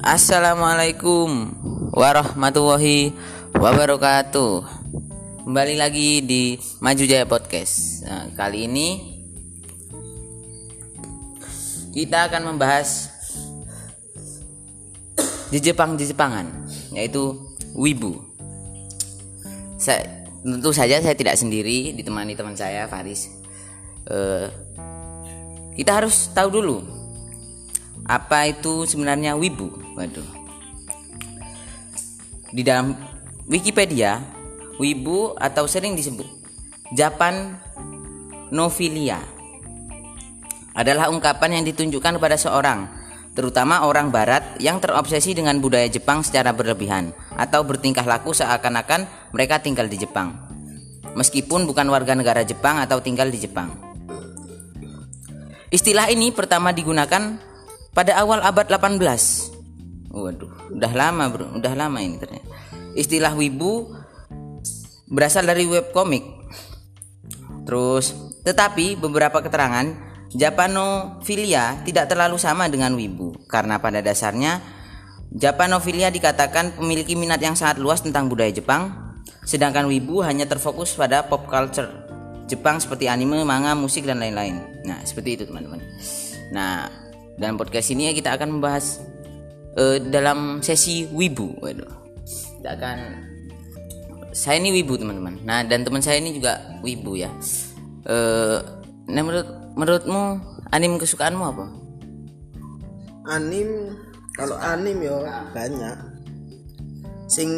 Assalamualaikum warahmatullahi wabarakatuh. Kembali lagi di Maju Jaya Podcast. Nah, kali ini kita akan membahas di Jepang di Jepangan, yaitu wibu. Saya tentu saja saya tidak sendiri, ditemani teman saya Faris. Eh, kita harus tahu dulu apa itu sebenarnya wibu? Waduh. Di dalam Wikipedia, wibu atau sering disebut Japan nofilia adalah ungkapan yang ditunjukkan kepada seorang, terutama orang barat yang terobsesi dengan budaya Jepang secara berlebihan atau bertingkah laku seakan-akan mereka tinggal di Jepang. Meskipun bukan warga negara Jepang atau tinggal di Jepang. Istilah ini pertama digunakan pada awal abad 18. Waduh, udah lama bro, udah lama ini ternyata. Istilah wibu berasal dari webkomik. Terus, tetapi beberapa keterangan Japanophilia tidak terlalu sama dengan wibu karena pada dasarnya Japanophilia dikatakan memiliki minat yang sangat luas tentang budaya Jepang, sedangkan wibu hanya terfokus pada pop culture Jepang seperti anime, manga, musik dan lain-lain. Nah, seperti itu teman-teman. Nah, dalam podcast ini ya kita akan membahas uh, dalam sesi wibu. Waduh. Kita akan saya ini wibu teman-teman. Nah dan teman saya ini juga wibu ya. Uh, nah menurut menurutmu anim kesukaanmu apa? Anim kalau anim yo banyak. Sing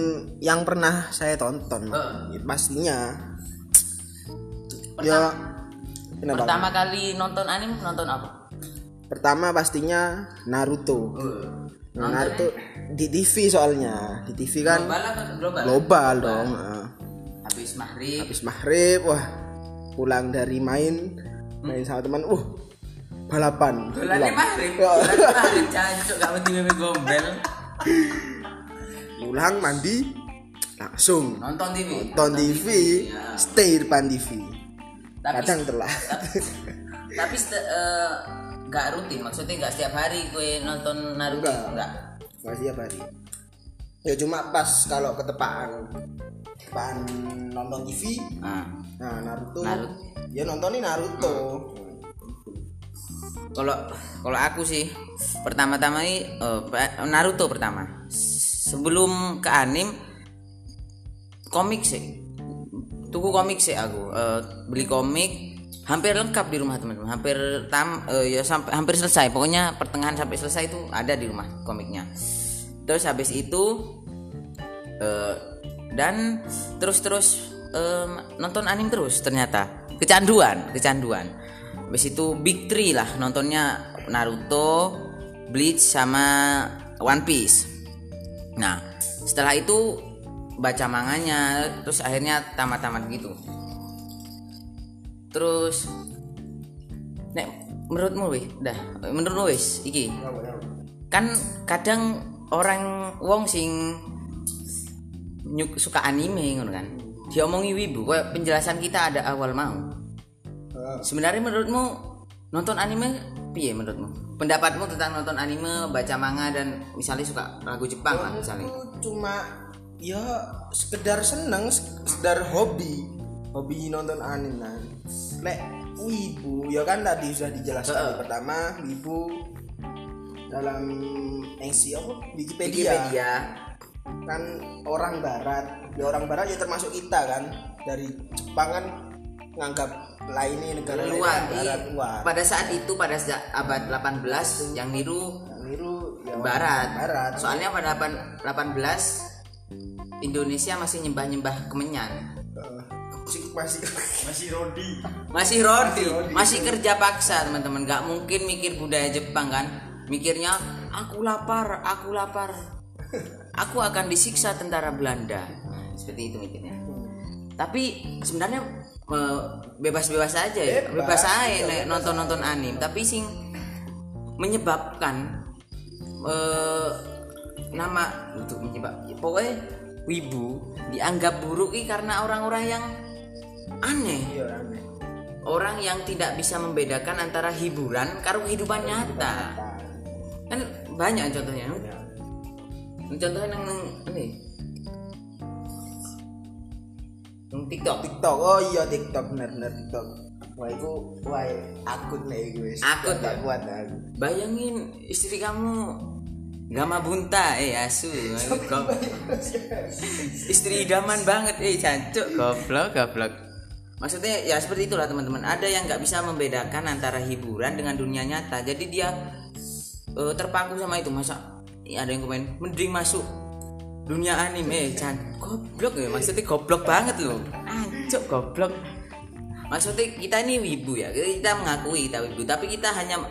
yang pernah saya tonton ya, pastinya. ya kenapa? Pertama kali nonton anim nonton apa? Pertama pastinya Naruto. Nah, Naruto di TV soalnya. Di TV kan Global global? global dong. Heeh. Habis maghrib. Habis maghrib, wah pulang dari main main sama teman, uh balapan. Pulang. maghrib. Ya, maghrib gombel. pulang mandi langsung Nonton TV. nonton TV, Ya. stay depan TV. Tapi Kadang telat. tapi sete- eh, nggak rutin maksudnya nggak setiap hari gue nonton Naruto Enggak. enggak Masih tiap hari. Ya cuma pas kalau ketepaan ketepaan nonton TV, nah nah Naruto, Naruto. ya nontonin Naruto. kalau kalau aku sih pertama-tama ini pa- Naruto pertama sebelum ke anim komik sih tuku komik sih aku Eh, beli komik hampir lengkap di rumah teman-teman. Hampir tam eh, ya sampai hampir selesai. Pokoknya pertengahan sampai selesai itu ada di rumah komiknya. Terus habis itu eh, dan terus-terus em, nonton anim terus ternyata. Kecanduan kecanduan. Habis itu big three lah nontonnya. Naruto Bleach sama One Piece. Nah setelah itu baca manganya terus akhirnya tamat-tamat gitu terus nek menurutmu wih dah menurutmu wis iki? Kan kadang orang wong sing nyuk suka anime ngono kan? Diomongi wibu kayak penjelasan kita ada awal mau. Sebenarnya menurutmu nonton anime piye menurutmu? Pendapatmu tentang nonton anime baca manga dan misalnya suka lagu Jepang lah misalnya. Cuma ya sekedar seneng, sekedar hobi, hobi nonton anime. Nah. Lek wibu ya kan tadi sudah dijelaskan. Yang pertama wibu dalam NC apa Wikipedia, Wikipedia kan orang barat ya orang barat ya termasuk kita kan dari Jepang kan nganggap lainnya negara luar kan barat luar pada saat itu pada abad 18 yang niru yang niru ya barat. barat Soalnya pada 8 18 Indonesia masih nyembah-nyembah kemenyan. Masih masih masih Rodi Masih rodi, masih kerja paksa, teman-teman. Gak mungkin mikir budaya Jepang kan. Mikirnya aku lapar, aku lapar. Aku akan disiksa tentara Belanda. Nah, seperti itu mikirnya. Tapi sebenarnya bebas-bebas aja ya. Bebas, Bebas aja nonton-nonton anime, tapi sing menyebabkan eh nama untuk menyebab pokoknya wibu dianggap buruk i karena orang-orang yang aneh. Iya aneh. Orang yang tidak bisa membedakan antara hiburan karo kehidupan nyata. kan banyak contohnya. Contohnya nang nang ini TikTok. TikTok. Oh iya TikTok. Bener bener TikTok. Wah itu wah akun nih gue Akun, ya? kuat aku. Bayangin istri kamu Gama bunta eh asu Gop- istri idaman banget eh cancuk goblok goblok maksudnya ya seperti itulah teman-teman. Ada yang nggak bisa membedakan antara hiburan dengan dunia nyata. Jadi dia eh, terpaku sama itu. Masa ya ada yang komen mending masuk dunia anime can goblok ya maksudnya goblok banget loh. Ancuk goblok. Maksudnya kita ini wibu ya kita mengakui kita wibu. Tapi kita hanya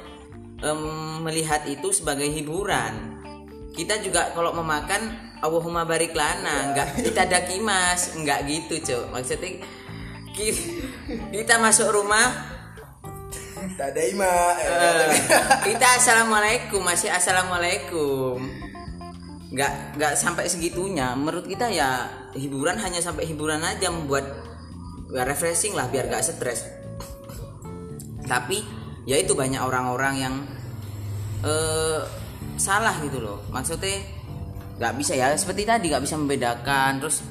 em, melihat itu sebagai hiburan. Kita juga kalau mau makan Allahumma barik lana nggak kita dakimas nggak gitu cok. Maksudnya kita masuk rumah. Ada ima eh, kita assalamualaikum masih assalamualaikum. Nggak nggak sampai segitunya. Menurut kita ya hiburan hanya sampai hiburan aja membuat ya, refreshing lah biar nggak stres. Tapi ya itu banyak orang-orang yang eh salah gitu loh. Maksudnya nggak bisa ya. Seperti tadi nggak bisa membedakan. Terus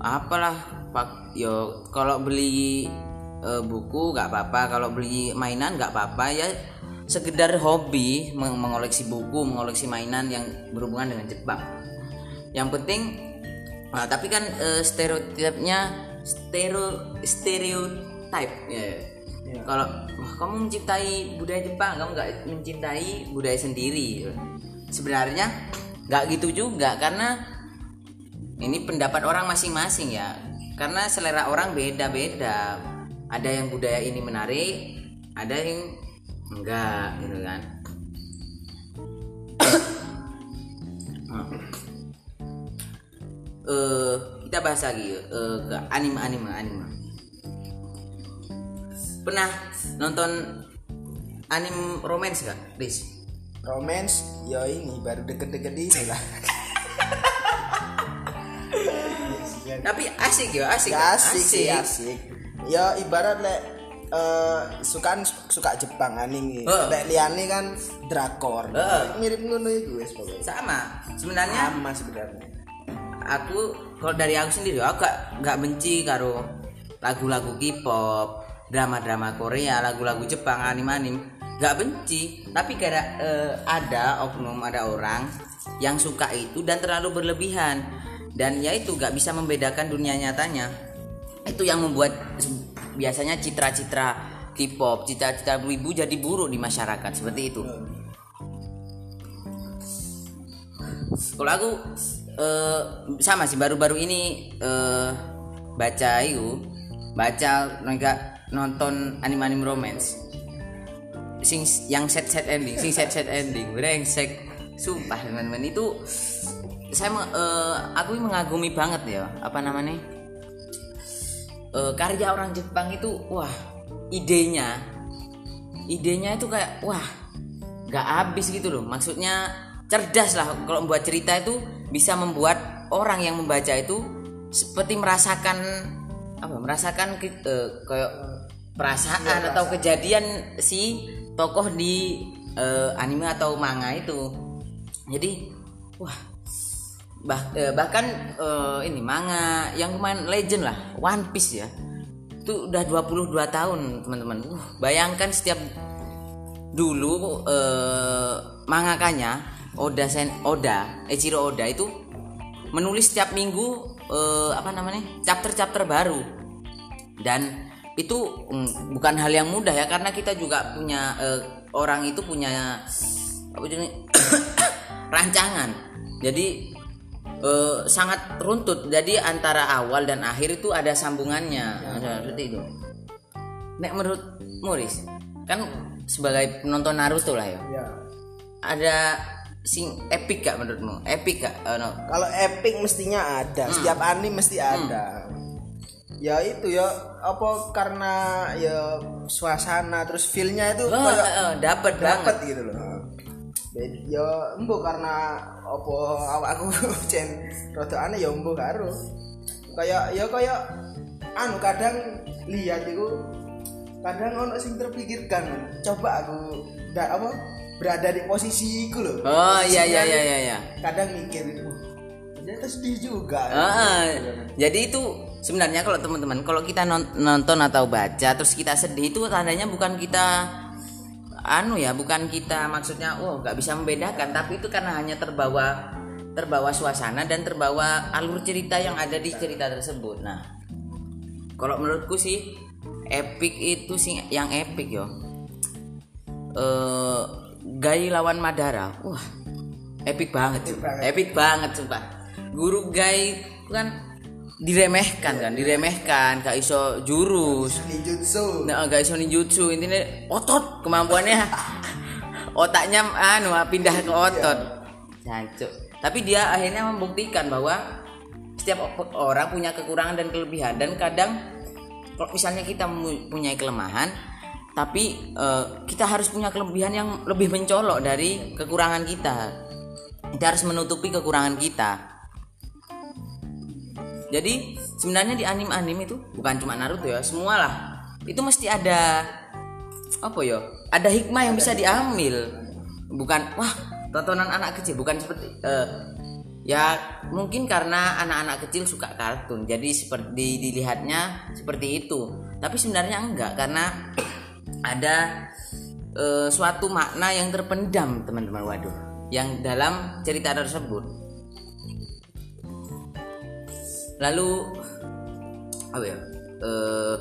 apalah pak yo kalau beli eh, buku nggak apa-apa kalau beli mainan nggak apa-apa ya sekedar hobi meng- mengoleksi buku mengoleksi mainan yang berhubungan dengan Jepang yang penting nah, tapi kan eh, stereotipnya stereo stereotype. Ya. Kalau wah kamu mencintai budaya Jepang kamu nggak mencintai budaya sendiri. Sebenarnya nggak gitu juga karena ini pendapat orang masing-masing ya karena selera orang beda-beda. Ada yang budaya ini menarik ada yang enggak gitu kan. Eh kita bahas lagi eh, ke anime anime anime. Pernah nonton anime romance gak, Riz? romance? Ya ini baru deket-deket ini lah Tapi asik ya, asik. Ya, asik sih asik ya ibarat lek eh suka suka Jepang anime Heeh. lek liane kan drakor Heeh. mirip ngono wis pokoknya Sama. Sebenarnya sama sebenarnya aku kalau dari aku sendiri aku gak, gak benci karo lagu-lagu K-pop, drama-drama Korea, lagu-lagu Jepang, anim-anim, gak benci. Tapi gara eh, ada oknum ada orang yang suka itu dan terlalu berlebihan dan ya itu gak bisa membedakan dunia nyatanya. Itu yang membuat biasanya citra-citra K-pop, citra-citra ibu jadi buruk di masyarakat seperti itu. kalau aku eh, sama sih baru-baru ini eh, baca itu baca nggak nonton anime-anime romance sing yang set set ending sing set set ending brengsek sumpah teman-teman itu saya eh, aku mengagumi banget ya apa namanya? Eh, karya orang Jepang itu wah idenya idenya itu kayak wah nggak habis gitu loh. Maksudnya cerdas lah kalau membuat cerita itu bisa membuat orang yang membaca itu seperti merasakan apa merasakan eh, kayak perasaan atau kejadian si tokoh di eh, anime atau manga itu. Jadi wah bah- eh, bahkan eh, ini manga yang kemarin legend lah One Piece ya. Itu udah 22 tahun teman-teman. Uh, bayangkan setiap dulu eh, mangakanya Oda Sen Oda Eiichiro Oda itu menulis setiap minggu eh, apa namanya chapter-chapter baru. Dan itu mm, bukan hal yang mudah ya karena kita juga punya eh, orang itu punya apa rancangan. Jadi eh, sangat runtut. Jadi antara awal dan akhir itu ada sambungannya. Ada seperti itu. Nek menurut Muris kan sebagai penonton Naruto lah ya. Ya. Ada sing epic gak menurutmu? Epic gak? Eh, no. kalau epic mestinya ada. Hmm. setiap anime mesti ada. Ya itu ya apa karena ya suasana terus feelnya itu oh, kayak eh, dapat banget. dapat gitu loh Bed- ya embo karena apa awakku cen rada aneh ya embo karo kayak ya kayak anu kadang lihat itu kadang ono sing terpikirkan coba aku da, apa berada di posisi iku loh oh iya iya itu iya iya. Iya kadang mikir itu. Ternyata sedih juga. Ah, jadi itu sebenarnya kalau teman-teman kalau kita non- nonton atau baca terus kita sedih itu tandanya bukan kita anu ya bukan kita maksudnya oh nggak bisa membedakan tapi itu karena hanya terbawa terbawa suasana dan terbawa alur cerita yang ada di cerita tersebut. Nah kalau menurutku sih epic itu sih yang epic yo. Eh Gai lawan Madara. Wah epic banget Epic banget. epic banget sumpah. Guru Gai kan diremehkan kan diremehkan gak iso jurus. Ninjutsu. Nah, gak iso ninjutsu intinya otot kemampuannya. Otaknya anu pindah ke otot. Jancuk. tapi dia akhirnya membuktikan bahwa setiap orang punya kekurangan dan kelebihan. Dan kadang kalau misalnya kita punya kelemahan tapi eh, kita harus punya kelebihan yang lebih mencolok dari kekurangan kita. Kita harus menutupi kekurangan kita jadi sebenarnya di anim-anim itu bukan cuma Naruto ya, semua lah. Itu mesti ada apa ya? Ada hikmah yang bisa diambil. Bukan wah, tontonan anak kecil bukan seperti eh, ya mungkin karena anak-anak kecil suka kartun. Jadi seperti dilihatnya seperti itu. Tapi sebenarnya enggak karena ada eh, suatu makna yang terpendam, teman-teman. Waduh, yang dalam cerita tersebut. Lalu apa ya eh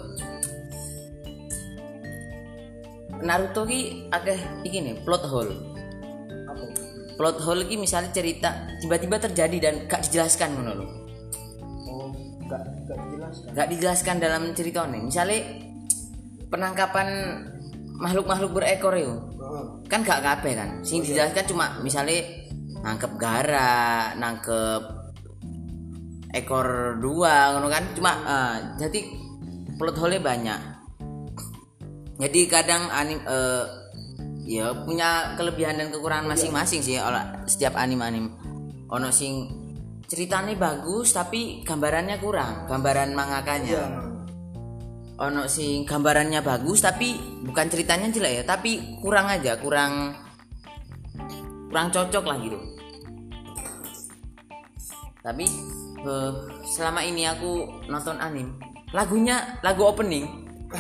Naruto ki iki nih plot hole. Apa? Plot hole ki misalnya cerita tiba-tiba terjadi dan gak dijelaskan ngono lho. Oh enggak enggak jelas kan gak dijelaskan dalam cerita nih. Misalnya penangkapan makhluk-makhluk berekor oh, kan gak kabeh kan? Sing dijelaskan cuma misalnya nangkep gara nangkep ekor dua ngono kan? Cuma eh, jadi plot hole banyak. Jadi kadang anim eh, ya punya kelebihan dan kekurangan masing-masing sih olah setiap anim-anim. Ono sing ceritanya bagus tapi gambarannya kurang gambaran mangakanya. Iya. Ono sing gambarannya bagus tapi bukan ceritanya jelek ya tapi kurang aja kurang kurang cocok lah gitu. Tapi eh, selama ini aku nonton anim lagunya lagu opening.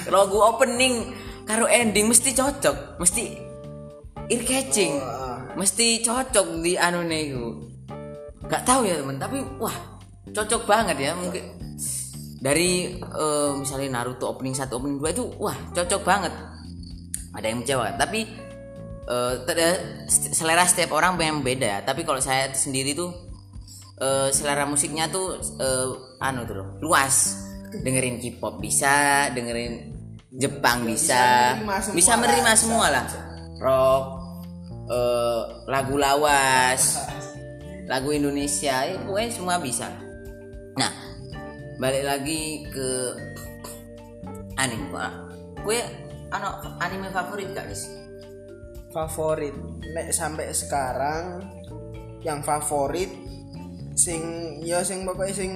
Lagu opening karo ending mesti cocok mesti ear catching Wah. mesti cocok di anu nego nggak tahu ya teman tapi wah cocok banget ya. Mungkin dari eh, misalnya Naruto opening satu opening dua itu wah cocok banget. Ada yang kecewa tapi ter- selera setiap orang yang beda. Tapi kalau saya sendiri tuh eh, selera musiknya tuh eh, anu tuh loh, luas. Dengerin K-pop bisa dengerin Jepang bisa menerima semua bisa menerima semua lah. Rock eh, lagu lawas lagu Indonesia ya pokoknya semua bisa. Nah balik lagi ke anime pak gue ano anime favorit gak guys favorit nek sampai sekarang yang favorit sing ya sing pokoknya sing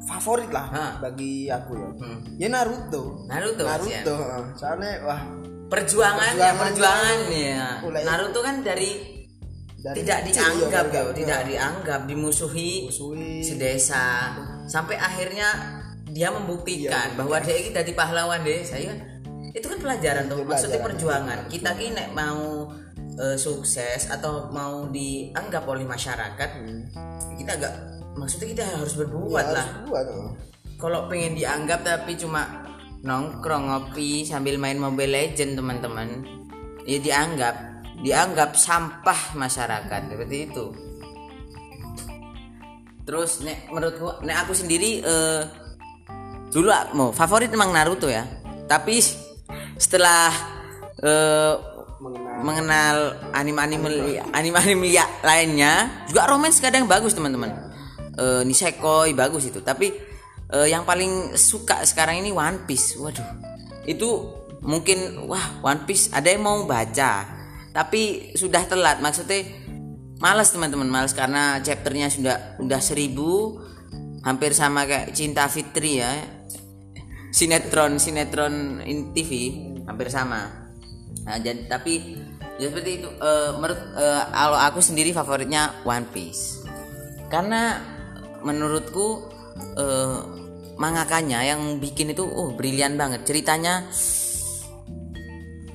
favorit lah Hah. bagi aku ya Hmm. ya Naruto Naruto, Naruto heeh. soalnya wah perjuangannya Perjuangannya. perjuangannya Mulai- Naruto kan dari, dari tidak dianggap ya, tidak dianggap dimusuhi Musuhi. sedesa sampai akhirnya dia membuktikan Iya, bahwa dia ini dari pahlawan desa ya itu kan pelajaran tuh Itu maksudnya perjuangan kita ini mau eh, sukses atau mau dianggap oleh masyarakat kita agak maksudnya kita harus berbuat Ya, lah. oh. kalau pengen dianggap tapi cuma nongkrong ngopi sambil main Mobile Legend teman-teman ya dianggap dianggap sampah masyarakat seperti itu. Terus nek menurutku nek aku sendiri eh, dulu mau favorit emang Naruto ya. Tapi setelah eh, mengenal mengenal anime-anime anime-anime ya lainnya. Juga romance kadang bagus teman-teman. Eh Nisekoi bagus itu. Tapi eh, yang paling suka sekarang ini One Piece. Waduh. Itu mungkin wah One Piece ada yang mau baca. Tapi sudah telat. Maksudnya malas teman-teman. Malas karena chapternya sudah udah seribu. Hampir sama kayak Cinta Fitri ya. Sinetron sinetron in TV hampir sama Nah, jadi tapi ya seperti itu. Eh, menurut kalau aku sendiri favoritnya One Piece. karena menurutku eh, mangakanya yang bikin itu oh brilian banget. Ceritanya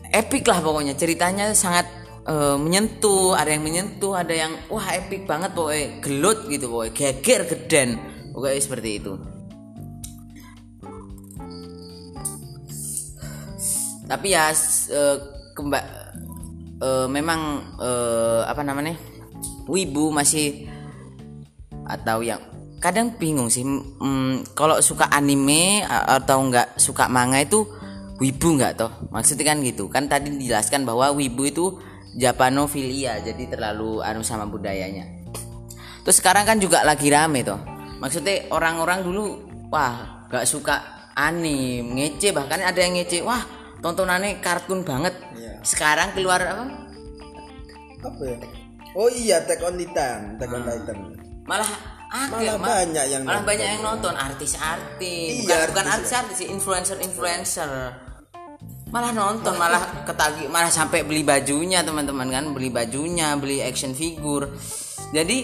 epic lah pokoknya. Ceritanya sangat eh, menyentuh ada yang menyentuh ada yang wah epic banget pokoknya. Gelut gitu pokoknya. Geger geden. Pokoknya seperti itu. Tapi ya s- kemba eh, memang eh, apa namanya wibu masih atau yang kadang bingung sih mm, kalau suka anime atau enggak suka manga itu wibu enggak toh? Maksudnya kan gitu kan tadi dijelaskan bahwa wibu itu Japanofilia jadi terlalu anu sama budayanya. Terus sekarang kan juga lagi rame toh maksudnya orang-orang dulu wah gak suka anime ngece bahkan ada yang ngece wah tontonannya kartun banget. Iya. sekarang keluar apa? Apa ya? Oh iya Attack on Titan Attack on Titan. Malah ah, Malah ma- banyak yang malah nonton. banyak yang nonton. Artis-artis. Iya, bukan, bukan artis, artis-artis sih influencer-influencer. Malah nonton malah ketagi malah sampai beli bajunya teman-teman kan. Beli bajunya beli action figure. Jadi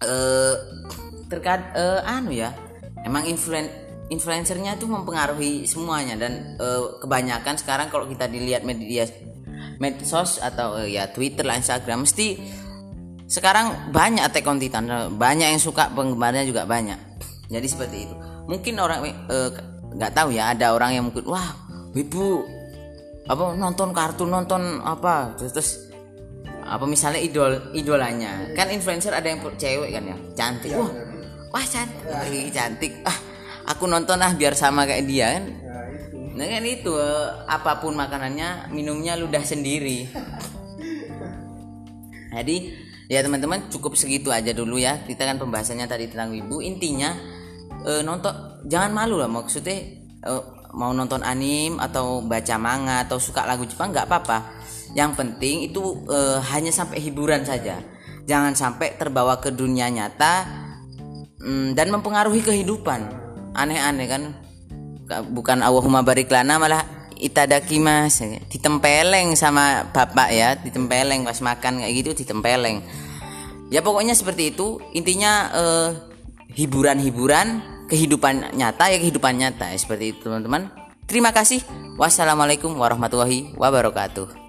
eh terkad eh, anu ya emang influen influencernya tuh mempengaruhi semuanya dan eh, kebanyakan sekarang kalau kita dilihat media medsos atau eh, ya Twitter lah Instagram mesti sekarang banyak Attack on Titan banyak yang suka penggemarnya juga banyak. Jadi seperti itu. Mungkin orang eh, nggak tahu ya ada orang yang mungkin wah ibu apa nonton kartun nonton apa? Terus, terus apa misalnya idol idolanya. Kan influencer ada yang cewek kan ya cantik. Wah wah cantik. Cantik. Ah aku nonton ah biar sama kayak dia kan nah itu Nah kan itu apa pun makanannya minumnya ludah sendiri. Jadi ya teman-teman cukup segitu aja dulu ya. Kita kan pembahasannya tadi tentang wibu. Intinya eh, nonton jangan malu lah maksudnya eh, mau nonton anim atau baca manga atau suka lagu Jepang nggak apa-apa. Yang penting itu eh, hanya sampai hiburan saja. Jangan sampai terbawa ke dunia nyata mm, dan mempengaruhi kehidupan. Aneh-aneh kan. Ka- bukan Allahumma barik lana malah itadakimas ditempeleng sama bapak ya ditempeleng pas makan kayak gitu ditempeleng. Ya pokoknya seperti itu. Intinya eh, hiburan-hiburan kehidupan nyata ya kehidupan nyata ya seperti itu teman-teman. Terima kasih. Wassalamualaikum warahmatullahi wabarakatuh